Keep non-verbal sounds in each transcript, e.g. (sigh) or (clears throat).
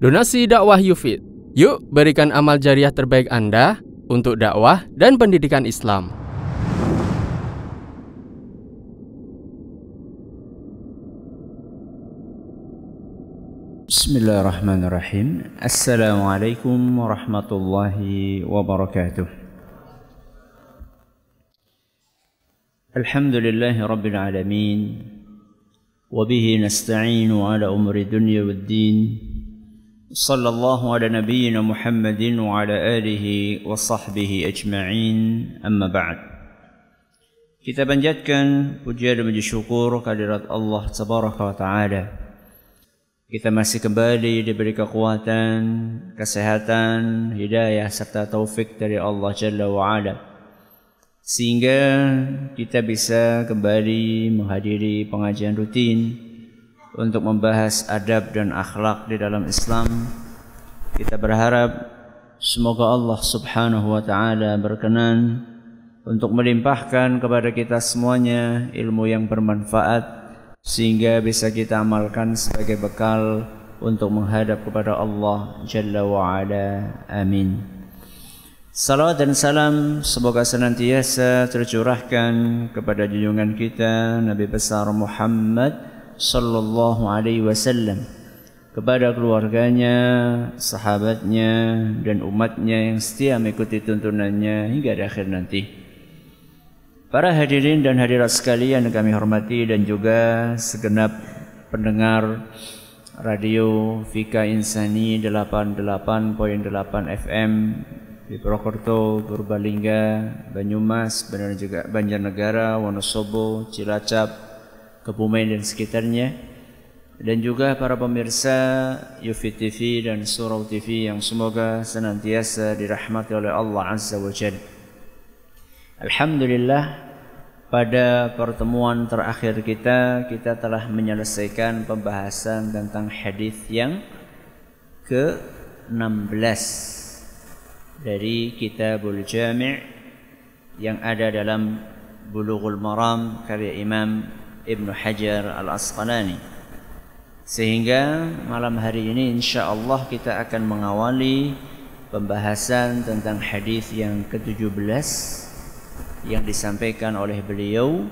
Donasi dakwah Yufid. Yuk berikan amal jariah terbaik Anda untuk dakwah dan pendidikan Islam. Bismillahirrahmanirrahim. Assalamualaikum warahmatullahi wabarakatuh. الحمد لله رب Wabihi nasta'inu ala umri dunya الدنيا والدين صلى الله على نبينا محمد وعلى آله وصحبه أجمعين أما بعد Kita panjatkan pujian dan puji syukur kehadirat Allah Tabaraka wa Ta'ala. Kita masih kembali diberi kekuatan, kesehatan, hidayah serta taufik dari Allah Jalla wa Ala. Sehingga kita bisa kembali menghadiri pengajian rutin untuk membahas adab dan akhlak di dalam Islam. Kita berharap semoga Allah Subhanahu wa taala berkenan untuk melimpahkan kepada kita semuanya ilmu yang bermanfaat sehingga bisa kita amalkan sebagai bekal untuk menghadap kepada Allah Jalla wa ala. Amin. Salam dan salam semoga senantiasa tercurahkan kepada junjungan kita Nabi besar Muhammad sallallahu alaihi wasallam kepada keluarganya, sahabatnya dan umatnya yang setia mengikuti tuntunannya hingga di akhir nanti. Para hadirin dan hadirat sekalian yang kami hormati dan juga segenap pendengar radio Vika Insani 88.8 FM di Purwokerto, Purbalingga, Banyumas, juga Banjarnegara, Wonosobo, Cilacap, Kebumen dan sekitarnya dan juga para pemirsa Yufi TV dan Surau TV yang semoga senantiasa dirahmati oleh Allah Azza wa Jalla. Alhamdulillah pada pertemuan terakhir kita kita telah menyelesaikan pembahasan tentang hadis yang ke-16 dari Kitabul Jami' yang ada dalam Bulughul Maram karya Imam Ibn Hajar Al-Asqalani. Sehingga malam hari ini insya Allah kita akan mengawali pembahasan tentang hadis yang ke-17 yang disampaikan oleh beliau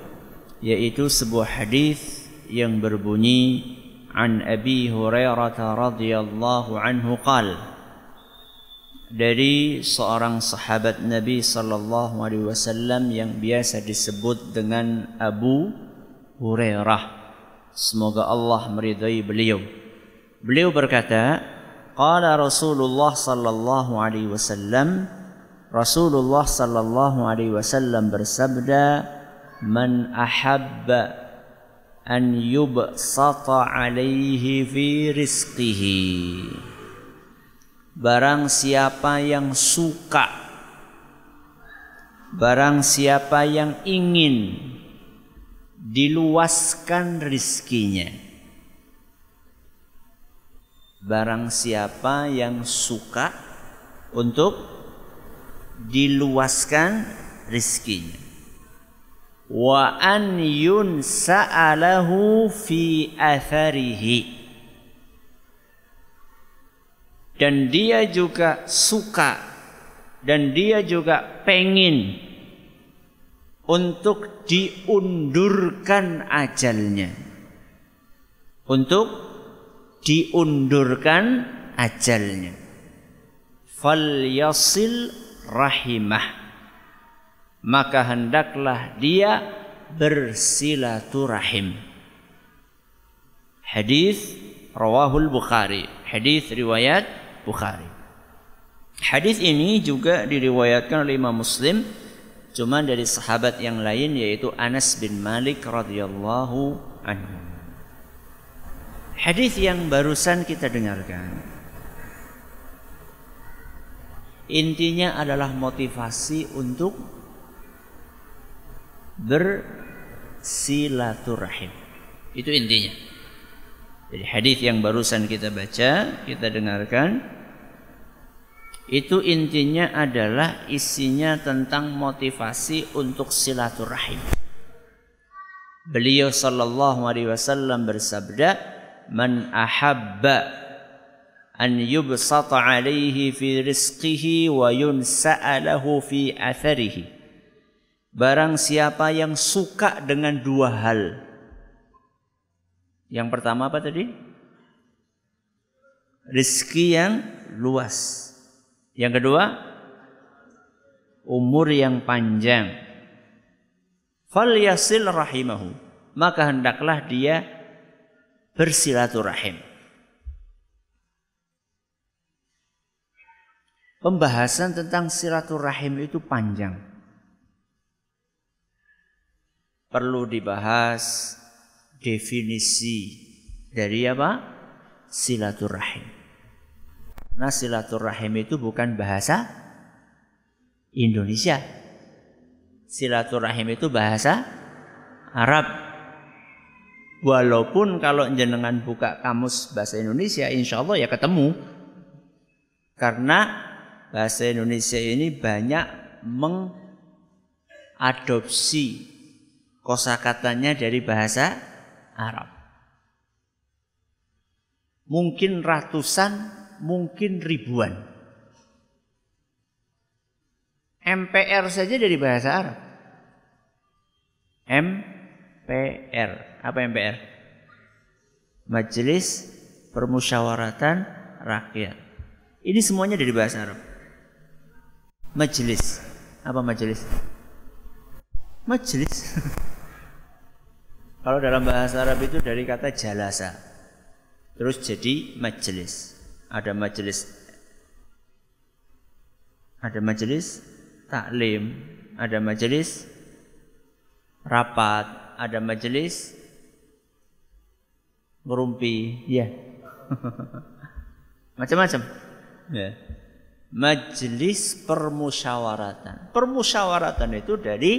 yaitu sebuah hadis yang berbunyi an Abi Hurairah radhiyallahu anhu qal dari seorang sahabat Nabi sallallahu alaihi wasallam yang biasa disebut dengan Abu Hurairah semoga Allah meridai beliau beliau berkata qala Rasulullah sallallahu alaihi wasallam Rasulullah sallallahu alaihi wasallam bersabda, "Man ahabba an yubsata alaihi fi rizqihi." Barang siapa yang suka Barang siapa yang ingin diluaskan rizkinya. Barang siapa yang suka untuk diluaskan rizkinya. Wa an yunsa'alahu fi atharihi. Dan dia juga suka dan dia juga pengin untuk diundurkan ajalnya. Untuk diundurkan ajalnya. Fal yasil rahimah. Maka hendaklah dia bersilaturahim. Hadis rawahul bukhari. Hadis riwayat bukhari. Hadis ini juga diriwayatkan oleh Imam Muslim cuma dari sahabat yang lain yaitu Anas bin Malik radhiyallahu anhu hadis yang barusan kita dengarkan Intinya adalah motivasi untuk bersilaturahim. Itu intinya. Jadi hadis yang barusan kita baca, kita dengarkan itu intinya adalah isinya tentang motivasi untuk silaturahim. Beliau sallallahu alaihi wasallam bersabda, "Man ahabba an yubsata alaihi fi rizqihi wa yunsa'alahu fi atharihi. Barang siapa yang suka dengan dua hal. Yang pertama apa tadi? Rizki yang luas. Yang kedua, umur yang panjang. Fal yasil rahimahu. Maka hendaklah dia bersilaturahim. Pembahasan tentang silaturahim itu panjang. Perlu dibahas definisi dari apa? Silaturahim. Nah silaturahim itu bukan bahasa Indonesia. Silaturahim itu bahasa Arab. Walaupun kalau jenengan buka kamus bahasa Indonesia, insya Allah ya ketemu. Karena bahasa Indonesia ini banyak mengadopsi kosakatanya dari bahasa Arab. Mungkin ratusan, mungkin ribuan. MPR saja dari bahasa Arab. MPR. Apa MPR? Majelis Permusyawaratan Rakyat. Ini semuanya dari bahasa Arab. Majelis. Apa majelis? Majelis. (laughs) Kalau dalam bahasa Arab itu dari kata jalasa. Terus jadi majelis. Ada majelis ada majelis taklim, ada majelis rapat, ada majelis ngerumpi, ya. (laughs) Macam-macam. Ya majelis permusyawaratan. Permusyawaratan itu dari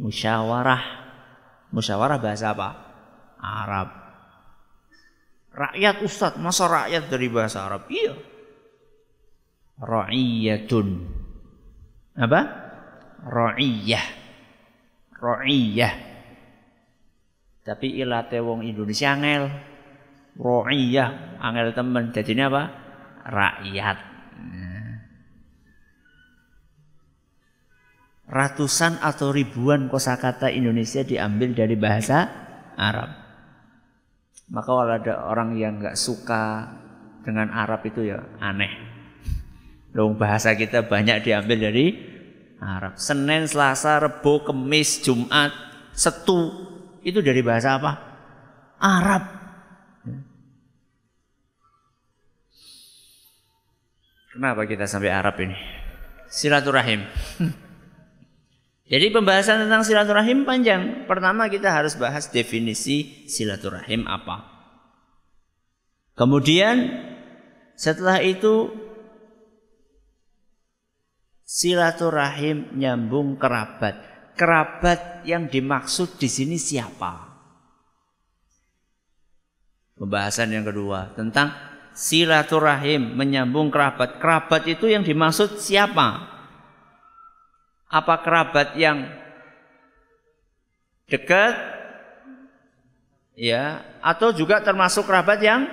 musyawarah. Musyawarah bahasa apa? Arab. Rakyat Ustadz, masa rakyat dari bahasa Arab? Iya. Ra'iyatun. Apa? Ra'iyah. Ra'iyah. Tapi ilate wong Indonesia angel. Ra'iyah, angel temen. Jadinya apa? Rakyat. ratusan atau ribuan kosakata Indonesia diambil dari bahasa Arab. Maka kalau ada orang yang nggak suka dengan Arab itu ya aneh. Loh bahasa kita banyak diambil dari Arab. Senin, Selasa, Rebo, Kemis, Jumat, Setu itu dari bahasa apa? Arab. Kenapa kita sampai Arab ini? Silaturahim. (laughs) Jadi pembahasan tentang silaturahim panjang. Pertama kita harus bahas definisi silaturahim apa. Kemudian setelah itu silaturahim nyambung kerabat. Kerabat yang dimaksud di sini siapa? Pembahasan yang kedua tentang silaturahim menyambung kerabat. Kerabat itu yang dimaksud siapa? Apa kerabat yang dekat ya atau juga termasuk kerabat yang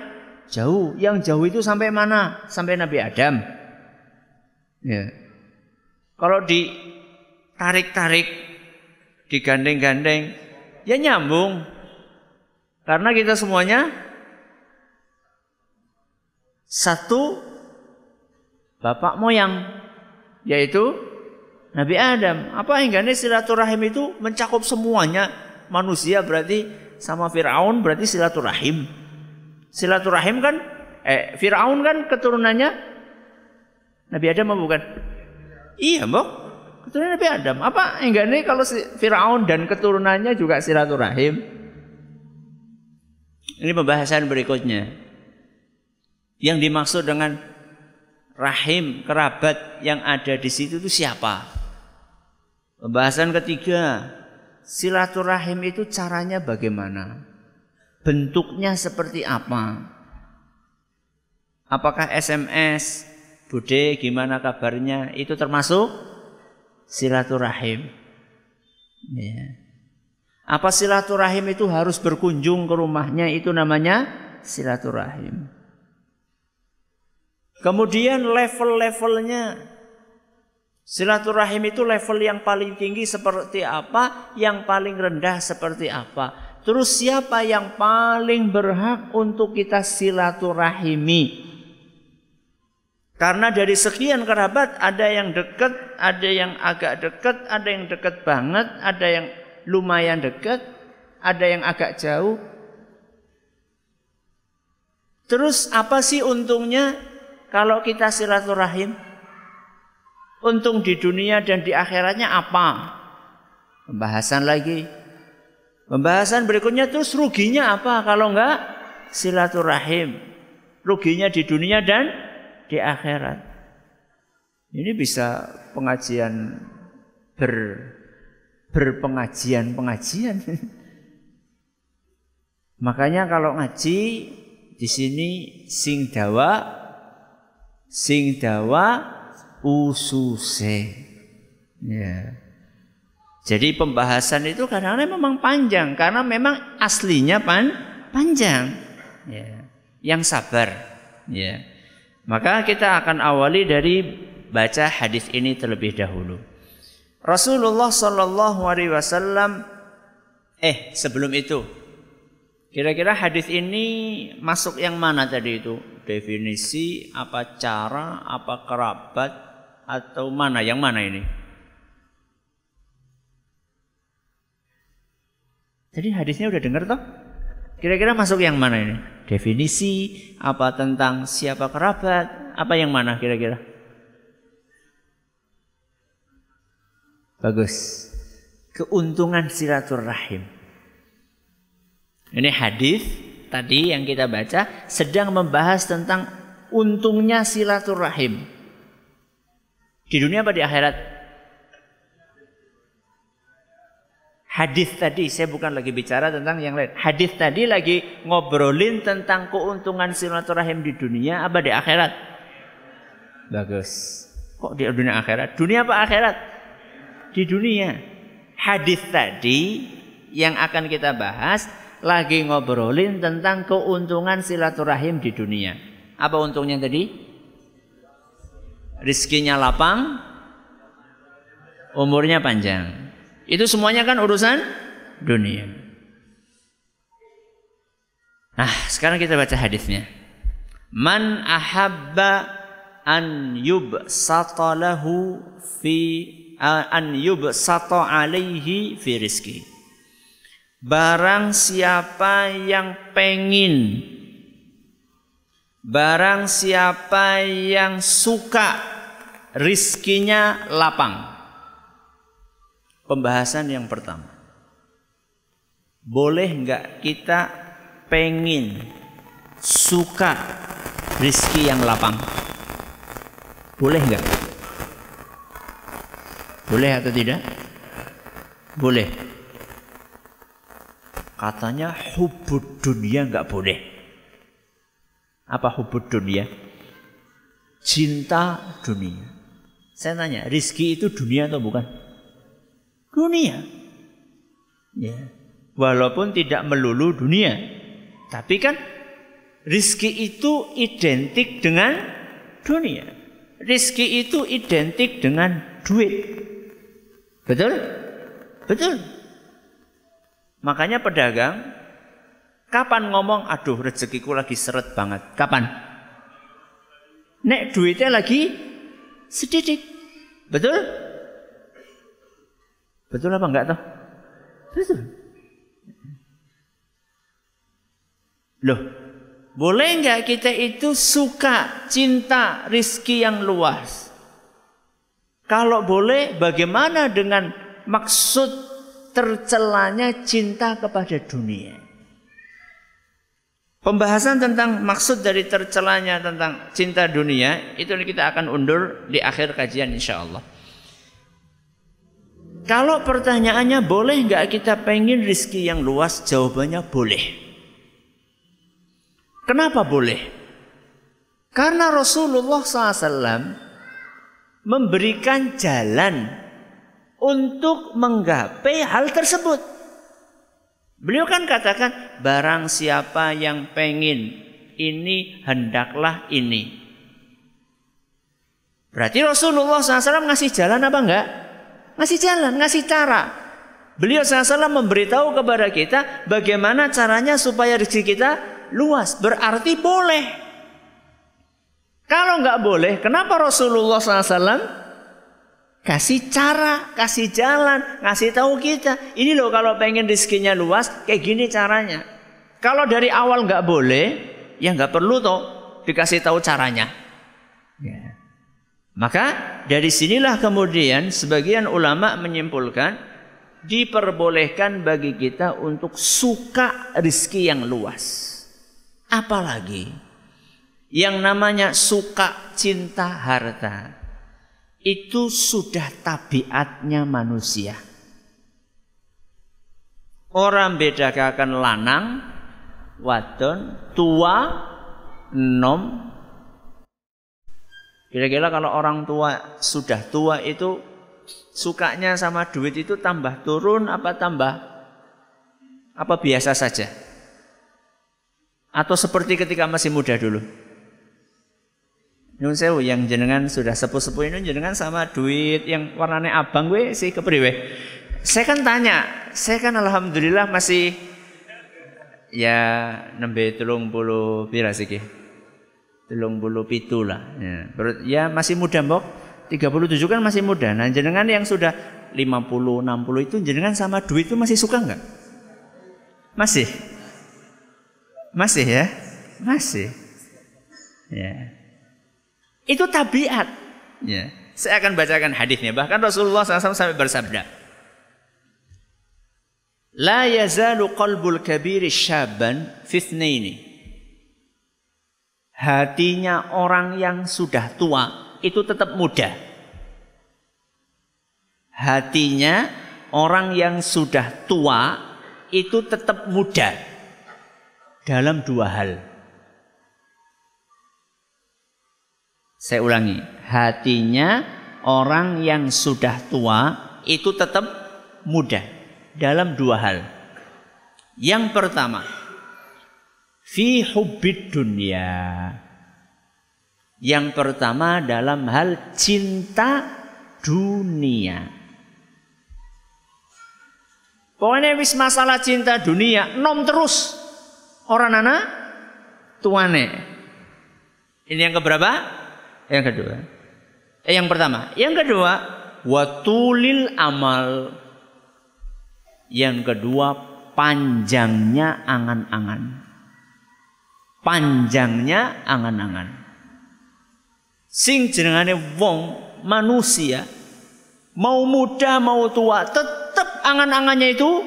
jauh. Yang jauh itu sampai mana? Sampai Nabi Adam. Ya. Kalau ditarik-tarik, digandeng-gandeng, ya nyambung. Karena kita semuanya satu bapak moyang, yaitu Nabi Adam. Apa enggaknya silaturahim itu mencakup semuanya manusia berarti sama Firaun berarti silaturahim. Silaturahim kan eh Firaun kan keturunannya Nabi Adam apa bukan? Iya, Mbok. Keturunan Nabi Adam. Apa enggaknya kalau Firaun dan keturunannya juga silaturahim? Ini pembahasan berikutnya. Yang dimaksud dengan rahim kerabat yang ada di situ itu siapa? Pembahasan ketiga, silaturahim itu caranya bagaimana? Bentuknya seperti apa? Apakah SMS, Bude gimana kabarnya? Itu termasuk silaturahim. Ya. Apa silaturahim itu harus berkunjung ke rumahnya? Itu namanya silaturahim. Kemudian level-levelnya. Silaturahim itu level yang paling tinggi seperti apa, yang paling rendah seperti apa. Terus siapa yang paling berhak untuk kita silaturahimi? Karena dari sekian kerabat ada yang dekat, ada yang agak dekat, ada yang dekat banget, ada yang lumayan dekat, ada yang agak jauh. Terus apa sih untungnya kalau kita silaturahim? Untung di dunia dan di akhiratnya apa? Pembahasan lagi. Pembahasan berikutnya terus ruginya apa kalau enggak silaturahim? Ruginya di dunia dan di akhirat. Ini bisa pengajian ber berpengajian pengajian. (laughs) Makanya kalau ngaji di sini sing dawa sing dawa ususe. Ya. Jadi pembahasan itu kadang-kadang memang panjang karena memang aslinya pan panjang. Ya. Yang sabar. Ya. Maka kita akan awali dari baca hadis ini terlebih dahulu. Rasulullah Shallallahu Alaihi Wasallam eh sebelum itu kira-kira hadis ini masuk yang mana tadi itu definisi apa cara apa kerabat atau mana? Yang mana ini? Jadi hadisnya udah dengar toh? Kira-kira masuk yang mana ini? Definisi apa tentang siapa kerabat? Apa yang mana kira-kira? Bagus. Keuntungan silaturahim. Ini hadis tadi yang kita baca sedang membahas tentang untungnya silaturahim. Di dunia apa di akhirat? Hadis tadi saya bukan lagi bicara tentang yang lain. Hadis tadi lagi ngobrolin tentang keuntungan silaturahim di dunia apa di akhirat? Bagus. Kok di dunia akhirat? Dunia apa akhirat? Di dunia. Hadis tadi yang akan kita bahas lagi ngobrolin tentang keuntungan silaturahim di dunia. Apa untungnya tadi? Rizkinya lapang, umurnya panjang. Itu semuanya kan urusan dunia. Nah, sekarang kita baca hadisnya. Man ahabba an yubsata lahu fi an yubsata alaihi fi rizki. Barang siapa yang pengin Barang siapa yang suka rizkinya lapang. Pembahasan yang pertama. Boleh nggak kita pengin suka rizki yang lapang? Boleh nggak? Boleh atau tidak? Boleh. Katanya hubud dunia nggak boleh. Apa hubud dunia? Cinta dunia. Saya tanya, rizki itu dunia atau bukan? Dunia. Ya. Walaupun tidak melulu dunia. Tapi kan rizki itu identik dengan dunia. Rizki itu identik dengan duit. Betul? Betul. Makanya pedagang Kapan ngomong, aduh rezekiku lagi seret banget? Kapan? Nek duitnya lagi sedikit. Betul? Betul apa enggak toh? Betul. Loh, boleh enggak kita itu suka, cinta rizki yang luas? Kalau boleh, bagaimana dengan maksud tercelanya cinta kepada dunia? Pembahasan tentang maksud dari tercelanya tentang cinta dunia itu kita akan undur di akhir kajian insya Allah. Kalau pertanyaannya boleh nggak kita pengen rizki yang luas? Jawabannya boleh. Kenapa boleh? Karena Rasulullah SAW memberikan jalan untuk menggapai hal tersebut. Beliau kan katakan barang siapa yang pengen ini hendaklah ini. Berarti Rasulullah SAW ngasih jalan apa enggak? Ngasih jalan, ngasih cara. Beliau SAW memberitahu kepada kita bagaimana caranya supaya rezeki kita luas. Berarti boleh. Kalau enggak boleh, kenapa Rasulullah SAW kasih cara, kasih jalan, ngasih tahu kita. Ini loh kalau pengen rezekinya luas, kayak gini caranya. Kalau dari awal nggak boleh, ya nggak perlu toh dikasih tahu caranya. Ya. Maka dari sinilah kemudian sebagian ulama menyimpulkan diperbolehkan bagi kita untuk suka rizki yang luas. Apalagi yang namanya suka cinta harta itu sudah tabiatnya manusia. Orang bedakan lanang, wadon, tua, nom. Kira-kira kalau orang tua sudah tua itu sukanya sama duit itu tambah turun apa tambah apa biasa saja? Atau seperti ketika masih muda dulu? Nyun sewu yang jenengan sudah sepuh-sepuh ini jenengan sama duit yang warnanya abang gue sih kepriwe. Saya kan tanya, saya kan alhamdulillah masih ya nembe telung bulu pira sih telung bulu pitu lah. Ya, ya masih muda mbok. 37 kan masih muda. Nah jenengan yang sudah 50, 60 itu jenengan sama duit itu masih suka nggak? Masih? Masih ya? Masih. Ya. Itu tabiat. Ya. Saya akan bacakan hadisnya. Bahkan Rasulullah SAW sampai bersabda. La yazalu qalbul kabiri syaban fitnaini. Hatinya orang yang sudah tua itu tetap muda. Hatinya orang yang sudah tua itu tetap muda dalam dua hal. Saya ulangi, hatinya orang yang sudah tua itu tetap muda dalam dua hal. Yang pertama, fi hubbid dunia. Yang pertama dalam hal cinta dunia. Pokoknya wis masalah cinta dunia nom terus orang anak tuane. Ini yang keberapa? Yang kedua. Eh, yang pertama. Yang kedua, watulil amal. Yang kedua, panjangnya angan-angan. Panjangnya angan-angan. Sing jenengane wong manusia mau muda mau tua tetap angan-angannya itu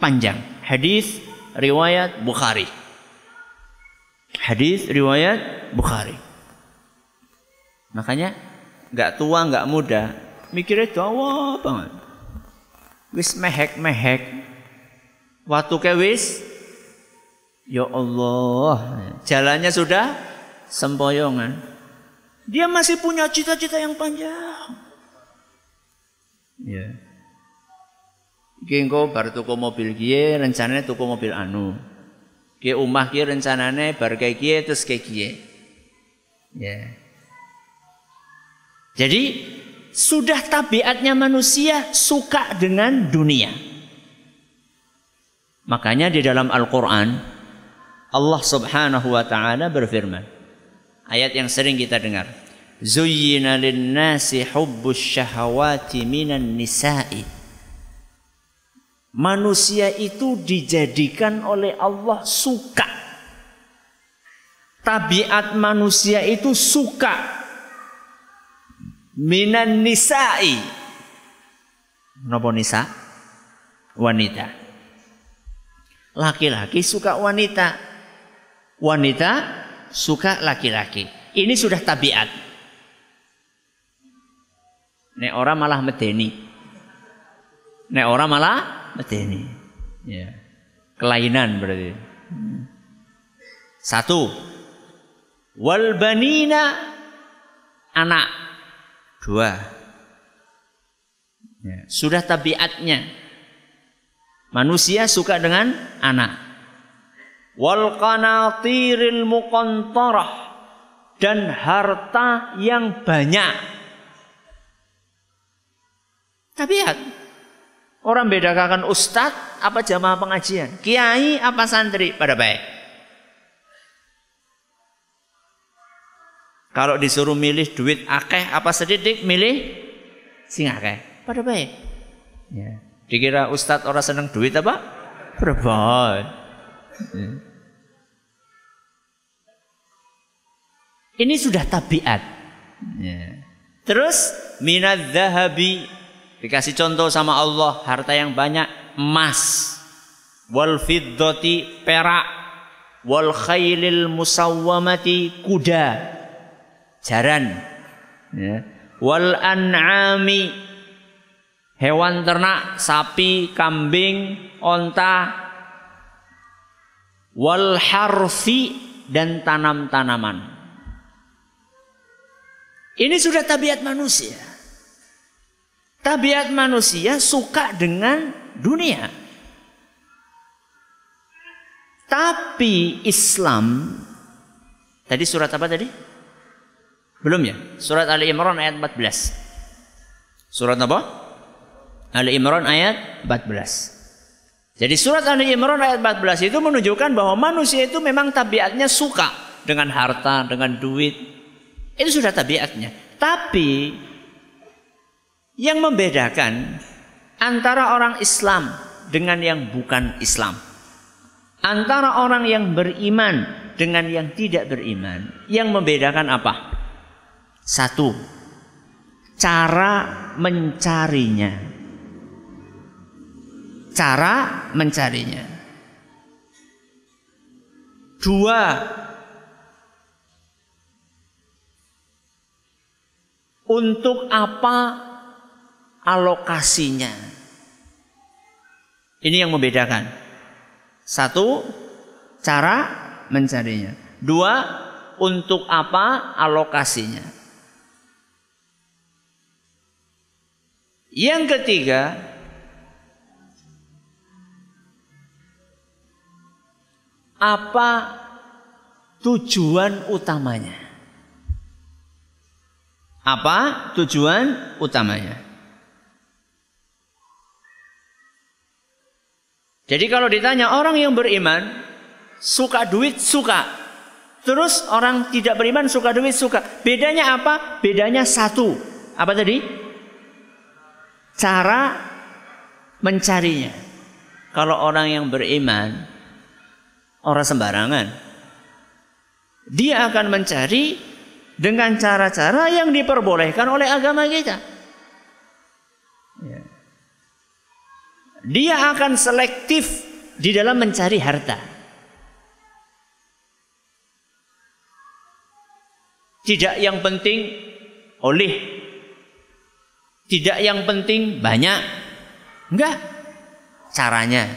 panjang. Hadis riwayat Bukhari. Hadis riwayat Bukhari. Makanya nggak tua nggak muda, mikirnya tua banget. Wis mehek mehek, waktu ke wis, ya Allah, jalannya sudah sempoyongan. Dia masih punya cita-cita yang panjang. Ya. Iki engko bar tuku mobil kiye, rencananya tuku mobil anu. Ki umah ki rencananya bar kayak terus kayak. Ya. Jadi sudah tabiatnya manusia suka dengan dunia. Makanya di dalam Al-Quran Allah subhanahu wa ta'ala berfirman. Ayat yang sering kita dengar. Zuyyina linnasi hubbus syahawati minan nisa'i. Manusia itu dijadikan oleh Allah suka. Tabiat manusia itu suka minan nisa'i. Napa nisa? Wanita. Laki-laki suka wanita. Wanita suka laki-laki. Ini sudah tabiat. Nek orang malah medeni. Nek orang malah medeni. Ya. Kelainan berarti. Satu. Wal banina anak dua. Ya. sudah tabiatnya. Manusia suka dengan anak. Wal qanatiril muqantarah. Dan harta yang banyak. Tabiat. Orang bedakan ustadz apa jamaah pengajian? Kiai apa santri? Pada baik. Kalau disuruh milih duit akeh apa sedikit, milih sing akeh pada baik. Ya. Dikira ustadz orang seneng duit apa? Berbaik. Ya. Ini sudah tabiat. Ya. Terus minad zahabi Dikasih contoh sama Allah harta yang banyak emas wal fiddati perak wal khailil musawwamati kuda jaran ya. wal an'ami hewan ternak sapi kambing onta wal harfi dan tanam-tanaman ini sudah tabiat manusia Tabiat manusia suka dengan dunia. Tapi Islam Tadi surat apa tadi? Belum ya? Surat Ali Imran ayat 14. Surat apa? Ali Imran ayat 14. Jadi surat Ali Imran ayat 14 itu menunjukkan bahwa manusia itu memang tabiatnya suka dengan harta, dengan duit. Itu sudah tabiatnya. Tapi yang membedakan antara orang Islam dengan yang bukan Islam. Antara orang yang beriman dengan yang tidak beriman. Yang membedakan apa? Satu, cara mencarinya. Cara mencarinya. Dua, untuk apa alokasinya. Ini yang membedakan. Satu, cara mencarinya. Dua, untuk apa alokasinya. Yang ketiga, apa tujuan utamanya? Apa tujuan utamanya? Jadi kalau ditanya orang yang beriman suka duit suka. Terus orang tidak beriman suka duit suka. Bedanya apa? Bedanya satu. Apa tadi? Cara mencarinya. Kalau orang yang beriman orang sembarangan. Dia akan mencari dengan cara-cara yang diperbolehkan oleh agama kita. Ya. Dia akan selektif di dalam mencari harta. Tidak yang penting oleh tidak yang penting banyak. Enggak. Caranya.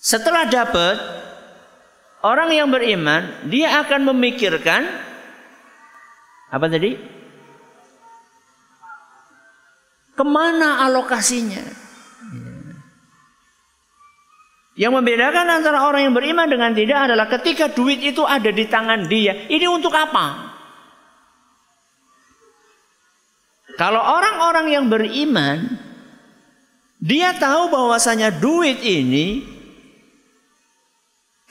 Setelah dapat orang yang beriman, dia akan memikirkan apa tadi? Ke mana alokasinya? Yang membedakan antara orang yang beriman dengan tidak adalah ketika duit itu ada di tangan dia. Ini untuk apa? Kalau orang-orang yang beriman, dia tahu bahwasanya duit ini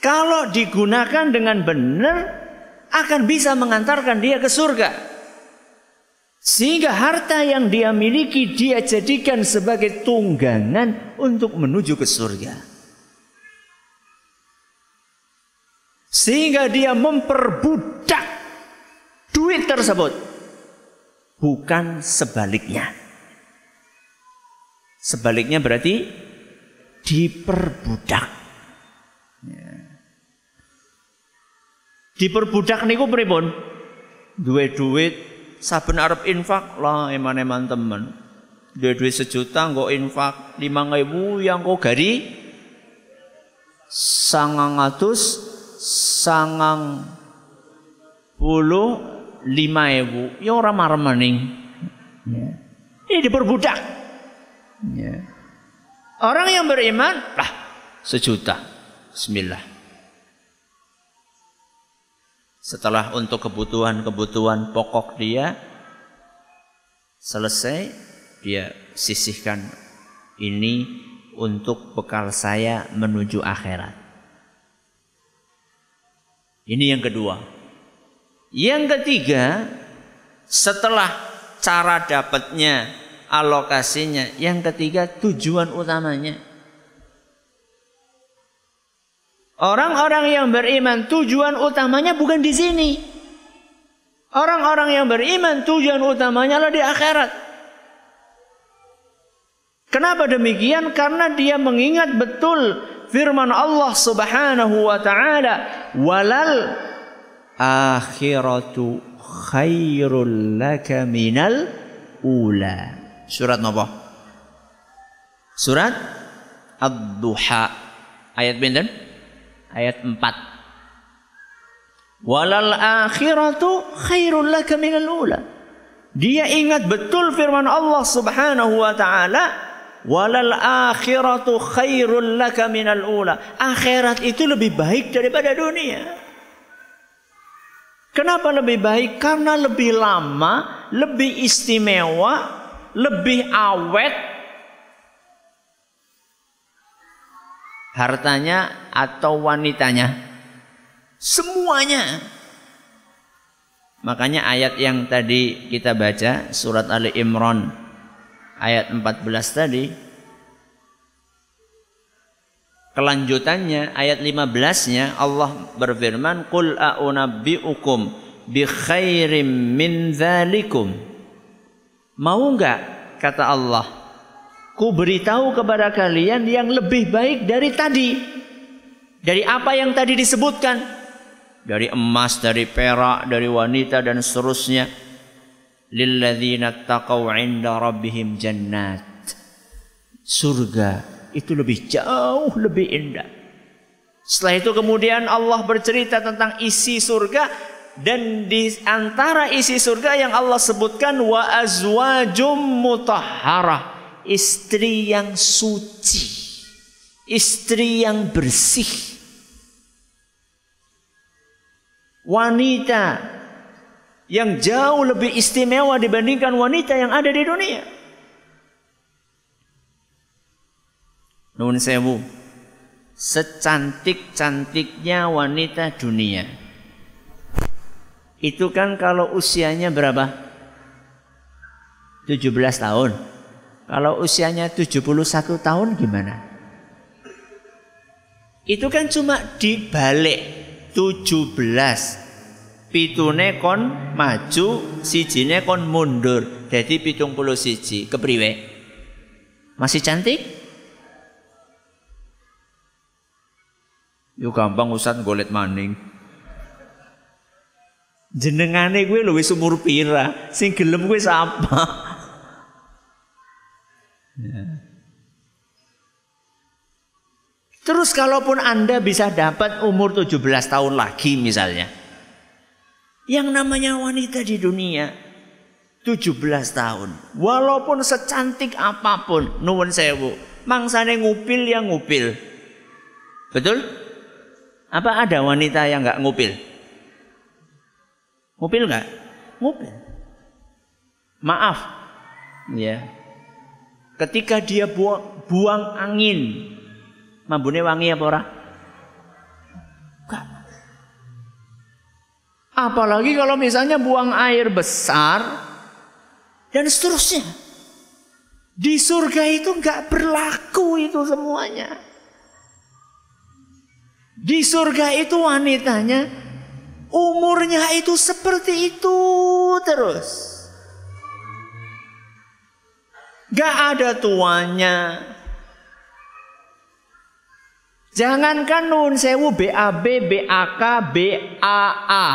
kalau digunakan dengan benar akan bisa mengantarkan dia ke surga. Sehingga harta yang dia miliki dia jadikan sebagai tunggangan untuk menuju ke surga. Sehingga dia memperbudak duit tersebut. Bukan sebaliknya. Sebaliknya berarti diperbudak. Ya. Diperbudak niku pripun? Duwe duit saben arep infak lah eman-eman temen. Duwe duit sejuta nggo infak 5000 yang kok gari sangangatus sangang puluh lima ewu ya orang marah maning ya. ini diperbudak ya. orang yang beriman lah sejuta Bismillah setelah untuk kebutuhan-kebutuhan pokok dia selesai dia sisihkan ini untuk bekal saya menuju akhirat. Ini yang kedua. Yang ketiga, setelah cara dapatnya, alokasinya, yang ketiga tujuan utamanya. Orang-orang yang beriman tujuan utamanya bukan di sini. Orang-orang yang beriman tujuan utamanya adalah di akhirat. Kenapa demikian? Karena dia mengingat betul firman Allah Subhanahu wa taala, "Walal akhiratu khairul laka minal ula." Surat apa? Surat Ad-Duha. Ayat pinten? Ayat 4. Walal akhiratu khairul laka minal ula. Dia ingat betul firman Allah Subhanahu wa taala Walal akhiratu khairul laka minal ula. Akhirat itu lebih baik daripada dunia. Kenapa lebih baik? Karena lebih lama, lebih istimewa, lebih awet. Hartanya atau wanitanya. Semuanya. Makanya ayat yang tadi kita baca surat Ali Imran ayat 14 tadi kelanjutannya ayat 15-nya Allah berfirman qul a'unabbi'ukum bi khairim min dzalikum mau enggak kata Allah. Ku beritahu kepada kalian yang lebih baik dari tadi. Dari apa yang tadi disebutkan? Dari emas dari perak dari wanita dan seterusnya. Lilladzina taqaw 'inda rabbihim jannat. Surga itu lebih jauh lebih indah. Setelah itu kemudian Allah bercerita tentang isi surga dan di antara isi surga yang Allah sebutkan wa azwajum mutahharah, istri yang suci, istri yang bersih. Wanita yang jauh lebih istimewa dibandingkan wanita yang ada di dunia. Nun sewu, secantik-cantiknya wanita dunia. Itu kan kalau usianya berapa? 17 tahun. Kalau usianya 71 tahun gimana? Itu kan cuma dibalik 17 pitune kon maju sijine kon mundur jadi pitung puluh siji kepriwe masih cantik yuk gampang usat golet maning jenengane gue lu wis umur pira sing gelem gue sapa ya. Terus kalaupun Anda bisa dapat umur 17 tahun lagi misalnya yang namanya wanita di dunia 17 tahun. Walaupun secantik apa pun, nuwun sewu, mangsane ngupil yang ngupil. Betul? Apa ada wanita yang nggak ngupil? Ngupil nggak? Ngupil. Maaf, ya. Ketika dia buang, buang angin, mambune wangi apa ora? Apalagi kalau misalnya buang air besar dan seterusnya. Di surga itu nggak berlaku itu semuanya. Di surga itu wanitanya umurnya itu seperti itu terus. Gak ada tuanya. Jangankan nun sewu BAB, BAK, BAA.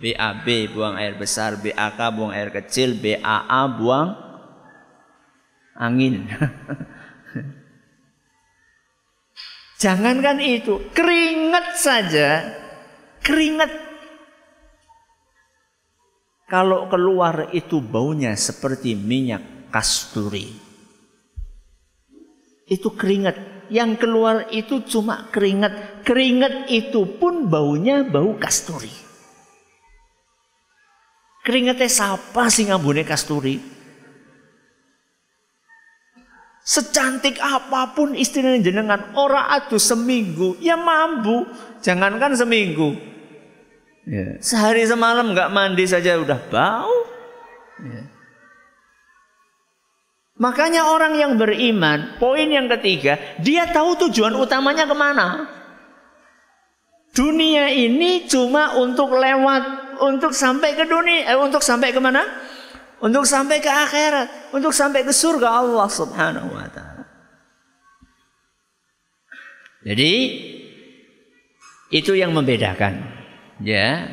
BAB buang air besar, BAK buang air kecil, BAA buang angin. (laughs) Jangankan itu, keringat saja, keringat. Kalau keluar itu baunya seperti minyak kasturi. Itu keringat. Yang keluar itu cuma keringat. Keringat itu pun baunya bau kasturi. Keringetnya siapa sih ngambune kasturi? Secantik apa pun istrinya jenengan, ora adu seminggu, ya mampu. Jangankan seminggu. Ya. Sehari semalam nggak mandi saja udah bau. Ya. Makanya orang yang beriman, poin yang ketiga, dia tahu tujuan utamanya ke mana. Dunia ini cuma untuk lewat, untuk sampai ke dunia, eh, untuk sampai ke mana? Untuk sampai ke akhirat, untuk sampai ke surga Allah Subhanahu wa taala. Jadi itu yang membedakan. Ya.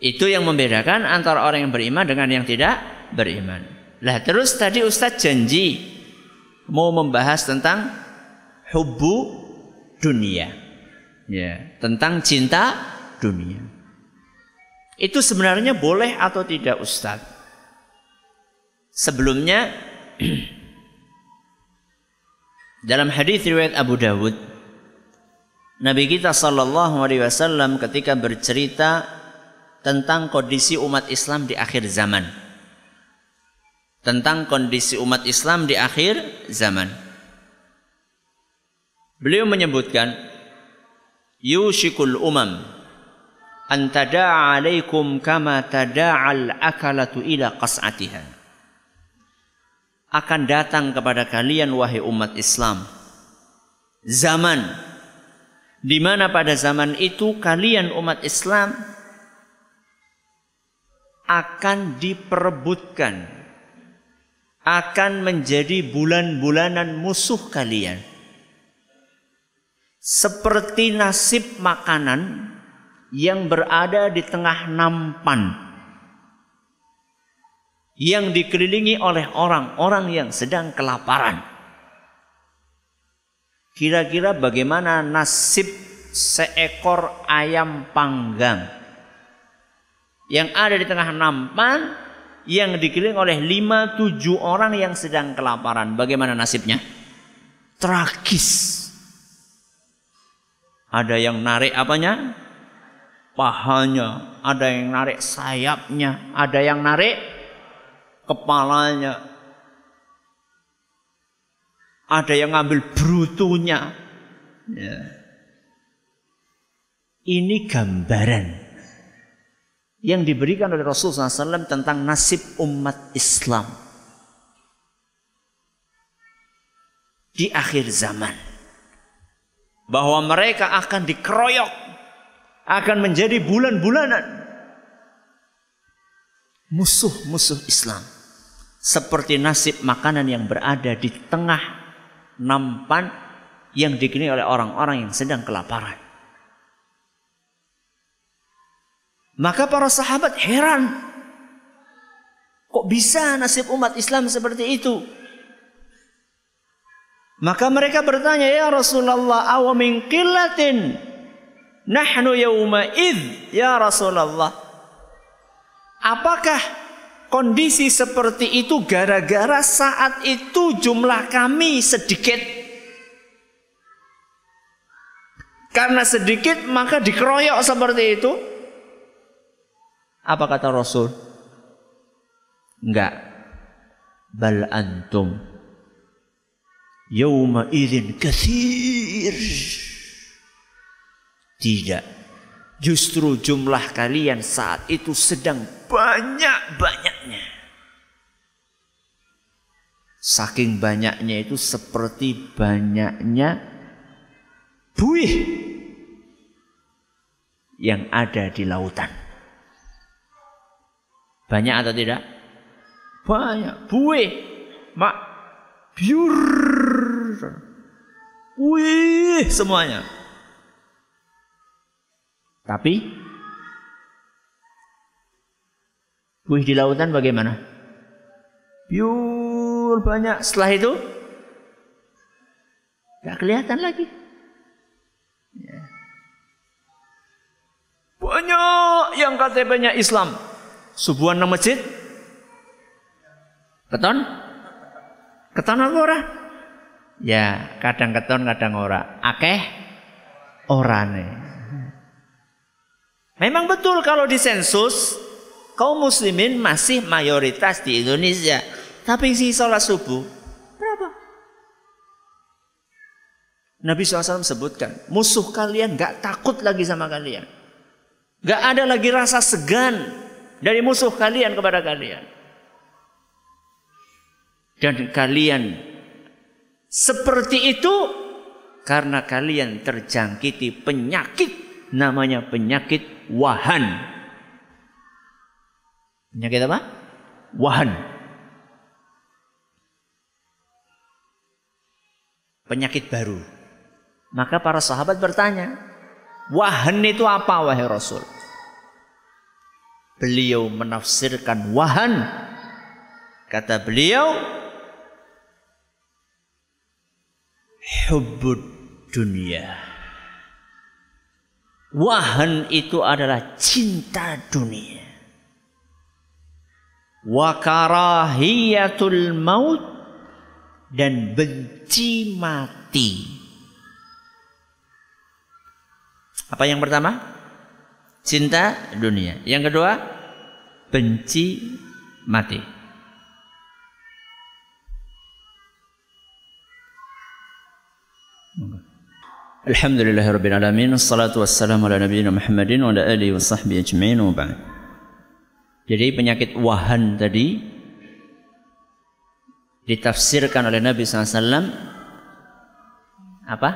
Itu yang membedakan antara orang yang beriman dengan yang tidak beriman. Lah terus tadi Ustadz janji mau membahas tentang hubu dunia. Ya, tentang cinta dunia. Itu sebenarnya boleh atau tidak Ustadz? Sebelumnya (clears throat) dalam hadis riwayat Abu Dawud Nabi kita sallallahu alaihi wasallam ketika bercerita tentang kondisi umat Islam di akhir zaman. Tentang kondisi umat Islam di akhir zaman. Beliau menyebutkan yushikul umam an tada'a alaikum kama tada'al akalatu ila qas'atiha akan datang kepada kalian wahai umat Islam. Zaman di mana pada zaman itu kalian umat Islam akan diperebutkan akan menjadi bulan-bulanan musuh kalian. Seperti nasib makanan yang berada di tengah nampan yang dikelilingi oleh orang-orang yang sedang kelaparan. Kira-kira bagaimana nasib seekor ayam panggang yang ada di tengah nampan yang dikelilingi oleh lima tujuh orang yang sedang kelaparan. Bagaimana nasibnya? Tragis. Ada yang narik apanya? Pahanya. Ada yang narik sayapnya. Ada yang narik kepalanya. Ada yang ngambil brutunya. Ya. Ini gambaran yang diberikan oleh Rasulullah SAW tentang nasib umat Islam di akhir zaman. Bahwa mereka akan dikeroyok, akan menjadi bulan-bulanan musuh-musuh Islam seperti nasib makanan yang berada di tengah nampan yang dikini oleh orang-orang yang sedang kelaparan. Maka para sahabat heran. Kok bisa nasib umat Islam seperti itu? Maka mereka bertanya, "Ya Rasulullah, aw min qillatin nahnu yawma id ya Rasulullah?" Apakah Kondisi seperti itu gara-gara saat itu jumlah kami sedikit. Karena sedikit maka dikeroyok seperti itu. Apa kata Rasul? Enggak. Bal antum yawma idzin katsir. Tidak. Justru jumlah kalian saat itu sedang banyak-banyaknya. Saking banyaknya itu seperti banyaknya buih yang ada di lautan. Banyak atau tidak? Banyak. Buih. Mak. Biur. Wih semuanya. Tapi buih di lautan bagaimana? Biur banyak. Setelah itu gak kelihatan lagi. Ya. Banyak yang KTP-nya Islam. Subuhan nama masjid. Keton? Keton apa ora? Ya, kadang keton, kadang ora. Akeh orane. Memang betul kalau disensus kaum muslimin masih mayoritas di Indonesia. Tapi si sholat subuh berapa? Nabi SAW sebutkan, musuh kalian gak takut lagi sama kalian. Gak ada lagi rasa segan dari musuh kalian kepada kalian. Dan kalian seperti itu karena kalian terjangkiti penyakit namanya penyakit wahan. Penyakit apa? Wahan. Penyakit baru. Maka para sahabat bertanya, wahan itu apa wahai Rasul? Beliau menafsirkan wahan. Kata beliau, hubbud dunia. Wahan itu adalah cinta dunia. Wa karahiyatul maut dan benci mati. Apa yang pertama? Cinta dunia. Yang kedua, benci mati. Alhamdulillahirabbil alamin wassalatu wassalamu ala nabiyina Muhammadin wa ala alihi wa sahbihi ajma'in wa ba'd. Jadi penyakit wahan tadi ditafsirkan oleh Nabi SAW apa?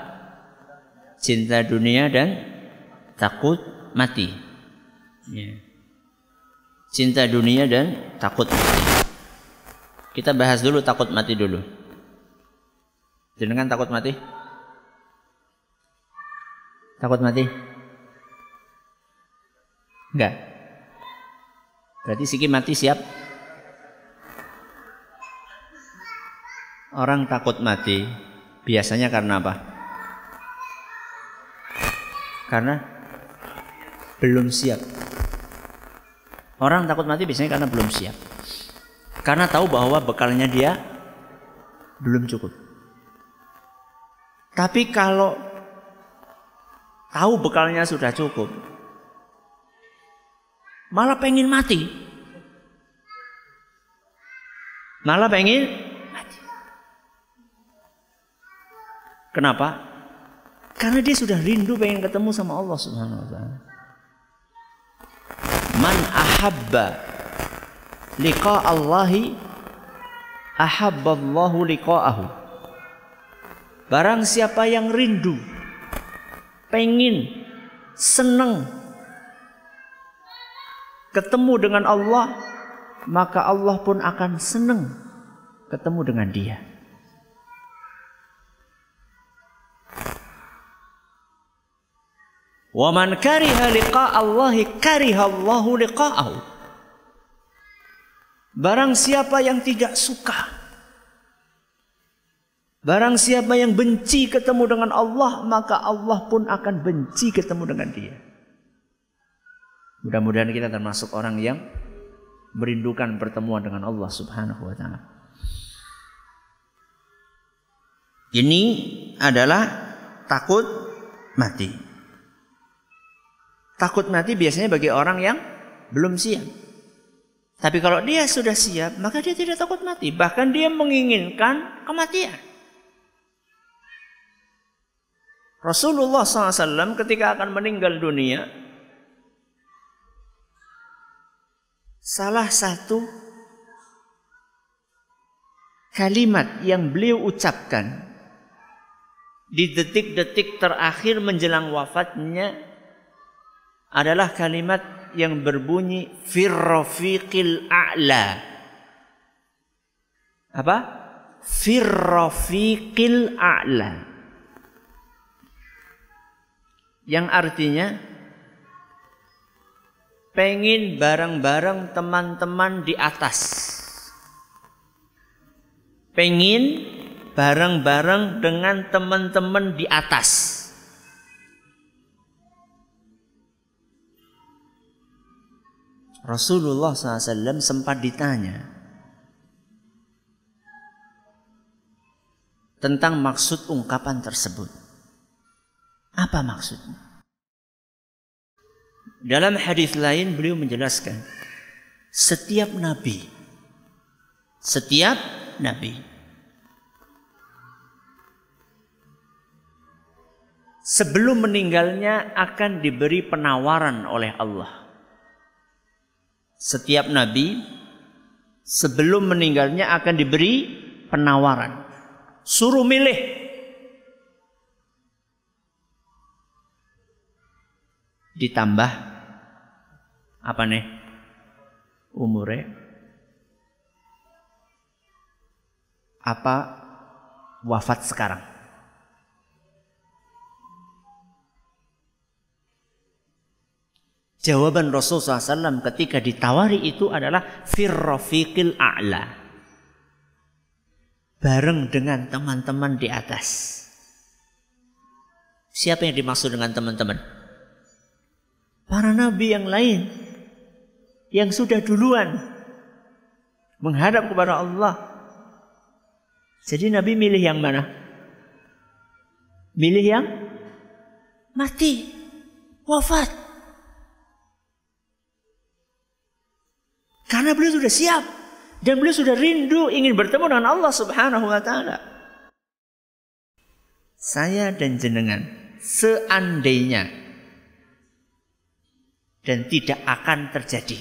Cinta dunia dan takut mati. Ya. Cinta dunia dan takut mati. Kita bahas dulu takut mati dulu. Jenengan takut mati? Takut mati? Enggak. Berarti Siki mati siap? Orang takut mati biasanya karena apa? Karena belum siap. Orang takut mati biasanya karena belum siap. Karena tahu bahwa bekalnya dia belum cukup. Tapi kalau tahu bekalnya sudah cukup, malah pengen mati. Malah pengen mati. Kenapa? Karena dia sudah rindu pengen ketemu sama Allah Subhanahu wa taala. Man ahabba liqa Allahi ahabballahu liqa'ahu. Barang siapa yang rindu, pengen, senang ketemu dengan Allah, maka Allah pun akan senang ketemu dengan dia. Wa man kariha liqa Allahi kariha Allahu liqa'ahu. Barang siapa yang tidak suka Barang siapa yang benci ketemu dengan Allah Maka Allah pun akan benci ketemu dengan dia Mudah-mudahan kita termasuk orang yang Merindukan pertemuan dengan Allah subhanahu wa ta'ala Ini adalah takut mati Takut mati biasanya bagi orang yang belum siap. Tapi kalau dia sudah siap, maka dia tidak takut mati. Bahkan dia menginginkan kematian. Rasulullah SAW ketika akan meninggal dunia, salah satu kalimat yang beliau ucapkan di detik-detik terakhir menjelang wafatnya adalah kalimat yang berbunyi firrafiqil a'la. Apa? Firrafiqil a'la. Yang artinya pengen bareng-bareng teman-teman di atas. Pengen bareng-bareng dengan teman-teman di atas. Rasulullah SAW sempat ditanya tentang maksud ungkapan tersebut. Apa maksudnya? Dalam hadis lain beliau menjelaskan setiap nabi setiap nabi sebelum meninggalnya akan diberi penawaran oleh Allah. Setiap nabi sebelum meninggalnya akan diberi penawaran. Suruh milih. Ditambah apa nih? Umurnya apa wafat sekarang? Jawaban Rasul SAW ketika ditawari itu adalah firrafiqil a'la. Bareng dengan teman-teman di atas. Siapa yang dimaksud dengan teman-teman? Para nabi yang lain. Yang sudah duluan. Menghadap kepada Allah. Jadi nabi milih yang mana? Milih yang mati. Wafat. Karena beliau sudah siap dan beliau sudah rindu ingin bertemu dengan Allah Subhanahu wa taala. Saya dan jenengan seandainya dan tidak akan terjadi.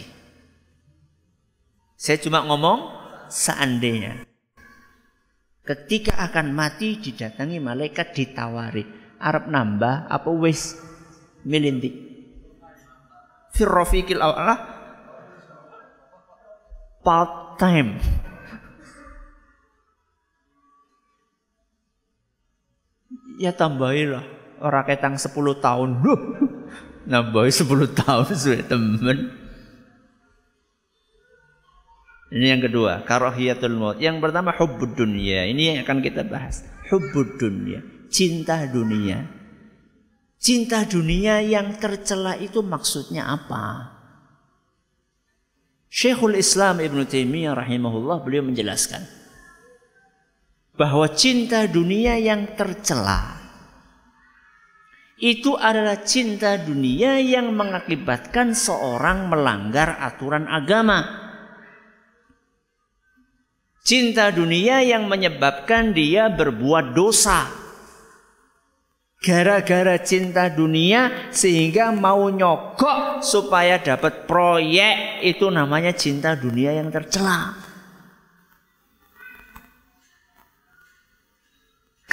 Saya cuma ngomong seandainya. Ketika akan mati didatangi malaikat ditawari. Arab nambah apa wis milinti. Firrofiqil Allah part time. Ya tambahilah orang ketang 10 tahun. Nambahi 10 tahun sudah temen. Ini yang kedua, karahiyatul maut. Yang pertama hubbud dunia. Ini yang akan kita bahas. Hubbud dunia, cinta dunia. Cinta dunia yang tercela itu maksudnya apa? Syekhul Islam Ibn Taimiyah rahimahullah beliau menjelaskan bahwa cinta dunia yang tercela itu adalah cinta dunia yang mengakibatkan seorang melanggar aturan agama. Cinta dunia yang menyebabkan dia berbuat dosa. Gara-gara cinta dunia sehingga mau nyogok supaya dapat proyek itu namanya cinta dunia yang tercela.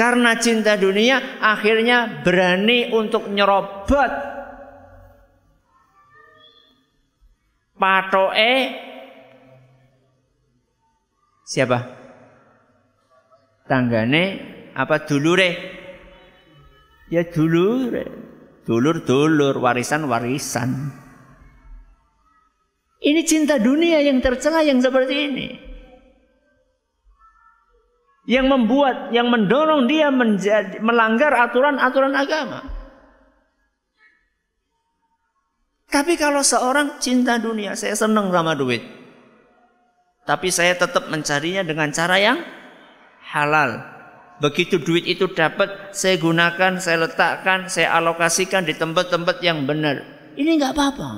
Karena cinta dunia akhirnya berani untuk nyerobot patoe siapa? Tanggane apa dulure? Ya dulur, dulur-dulur, warisan-warisan. Ini cinta dunia yang tercela yang seperti ini. Yang membuat, yang mendorong dia menjadi, melanggar aturan-aturan agama. Tapi kalau seorang cinta dunia, saya senang sama duit. Tapi saya tetap mencarinya dengan cara yang halal. Begitu duit itu dapat, saya gunakan, saya letakkan, saya alokasikan di tempat-tempat yang benar. Ini nggak apa-apa.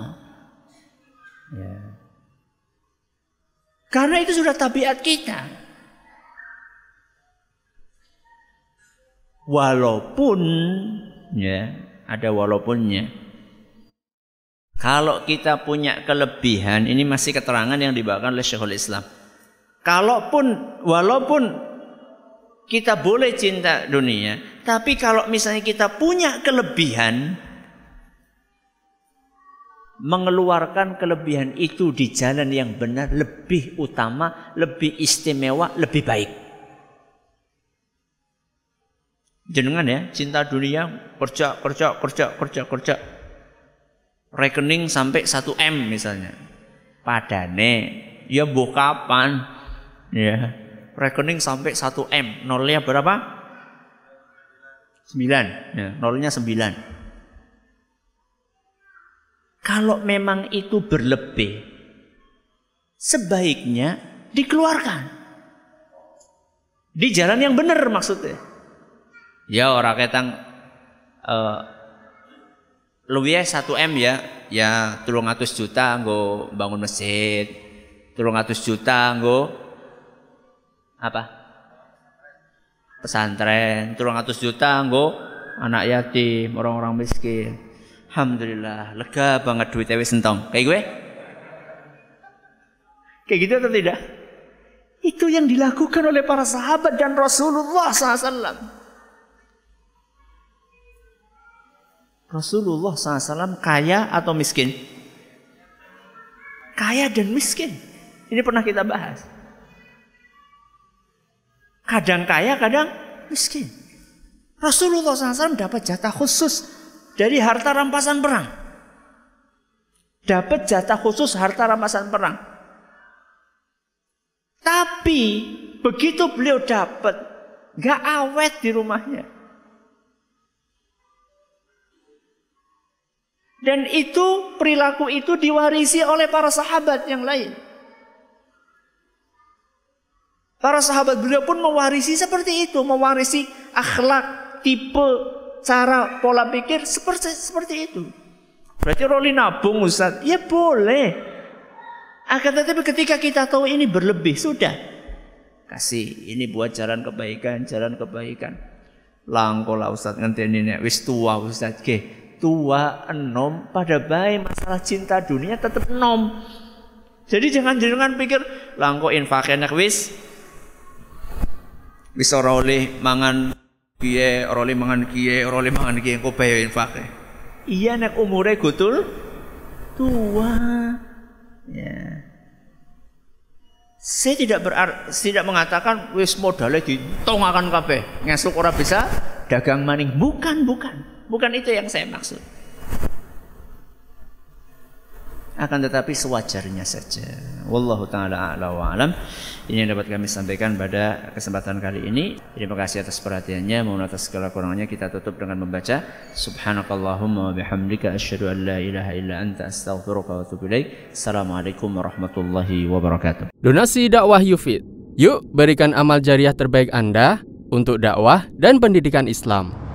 Ya. Karena itu sudah tabiat kita. Walaupun ya, ada walaupunnya. Kalau kita punya kelebihan, ini masih keterangan yang dibawakan oleh Syekhul Islam. Kalaupun walaupun kita boleh cinta dunia, tapi kalau misalnya kita punya kelebihan, mengeluarkan kelebihan itu di jalan yang benar lebih utama, lebih istimewa, lebih baik. Jenengan ya, cinta dunia, kerja, kerja, kerja, kerja, kerja. Rekening sampai 1 M misalnya. Padane, ya bu kapan? Ya, rekening sampai 1 M. Nolnya berapa? 9. Ya, nolnya 9. Kalau memang itu berlebih, sebaiknya dikeluarkan. Di jalan yang benar maksudnya. Ya orang ketang uh, luwih 1 M ya, ya 300 juta nggo bangun masjid, 300 juta nggo apa? Pesantren, 300 juta nggo anak yatim, orang-orang miskin. Alhamdulillah, lega banget duit wis entong. Kayak gue? Kayak gitu atau tidak? Itu yang dilakukan oleh para sahabat dan Rasulullah SAW. Rasulullah SAW kaya atau miskin? Kaya dan miskin. Ini pernah kita bahas. Kadang kaya, kadang miskin. Rasulullah SAW dapat jatah khusus dari harta rampasan perang. Dapat jatah khusus harta rampasan perang. Tapi begitu beliau dapat, gak awet di rumahnya. Dan itu perilaku itu diwarisi oleh para sahabat yang lain. Para sahabat beliau pun mewarisi seperti itu, mewarisi akhlak, tipe, cara, pola pikir seperti seperti itu. Berarti roli nabung Ustaz? Ya boleh. Akan tetapi ketika kita tahu ini berlebih, sudah. Kasih, ini buat jalan kebaikan, jalan kebaikan. Langkola Ustaz ngenteni nek wis tua Ustaz ke tua enom pada baik masalah cinta dunia tetap enom. Jadi jangan jangan pikir langko infaknya wis wis ora oleh mangan piye, ora oleh mangan kiye, ora oleh mangan kiye engko bae infak. Iya nek umure gutul tua. Ya. Saya tidak berar tidak mengatakan wis modalnya ditongakan kabeh, ngesuk ora bisa dagang maning. Bukan, bukan. Bukan itu yang saya maksud akan tetapi sewajarnya saja. Wallahu taala a'la wa alam. Ini yang dapat kami sampaikan pada kesempatan kali ini. Terima kasih atas perhatiannya. Mohon atas segala kurangnya kita tutup dengan membaca Subhanakallahumma wa bihamdika asyhadu an la ilaha illa anta astaghfiruka wa atubu ilaik. Assalamualaikum warahmatullahi wabarakatuh. Donasi dakwah Yufid. Yuk berikan amal jariah terbaik Anda untuk dakwah dan pendidikan Islam.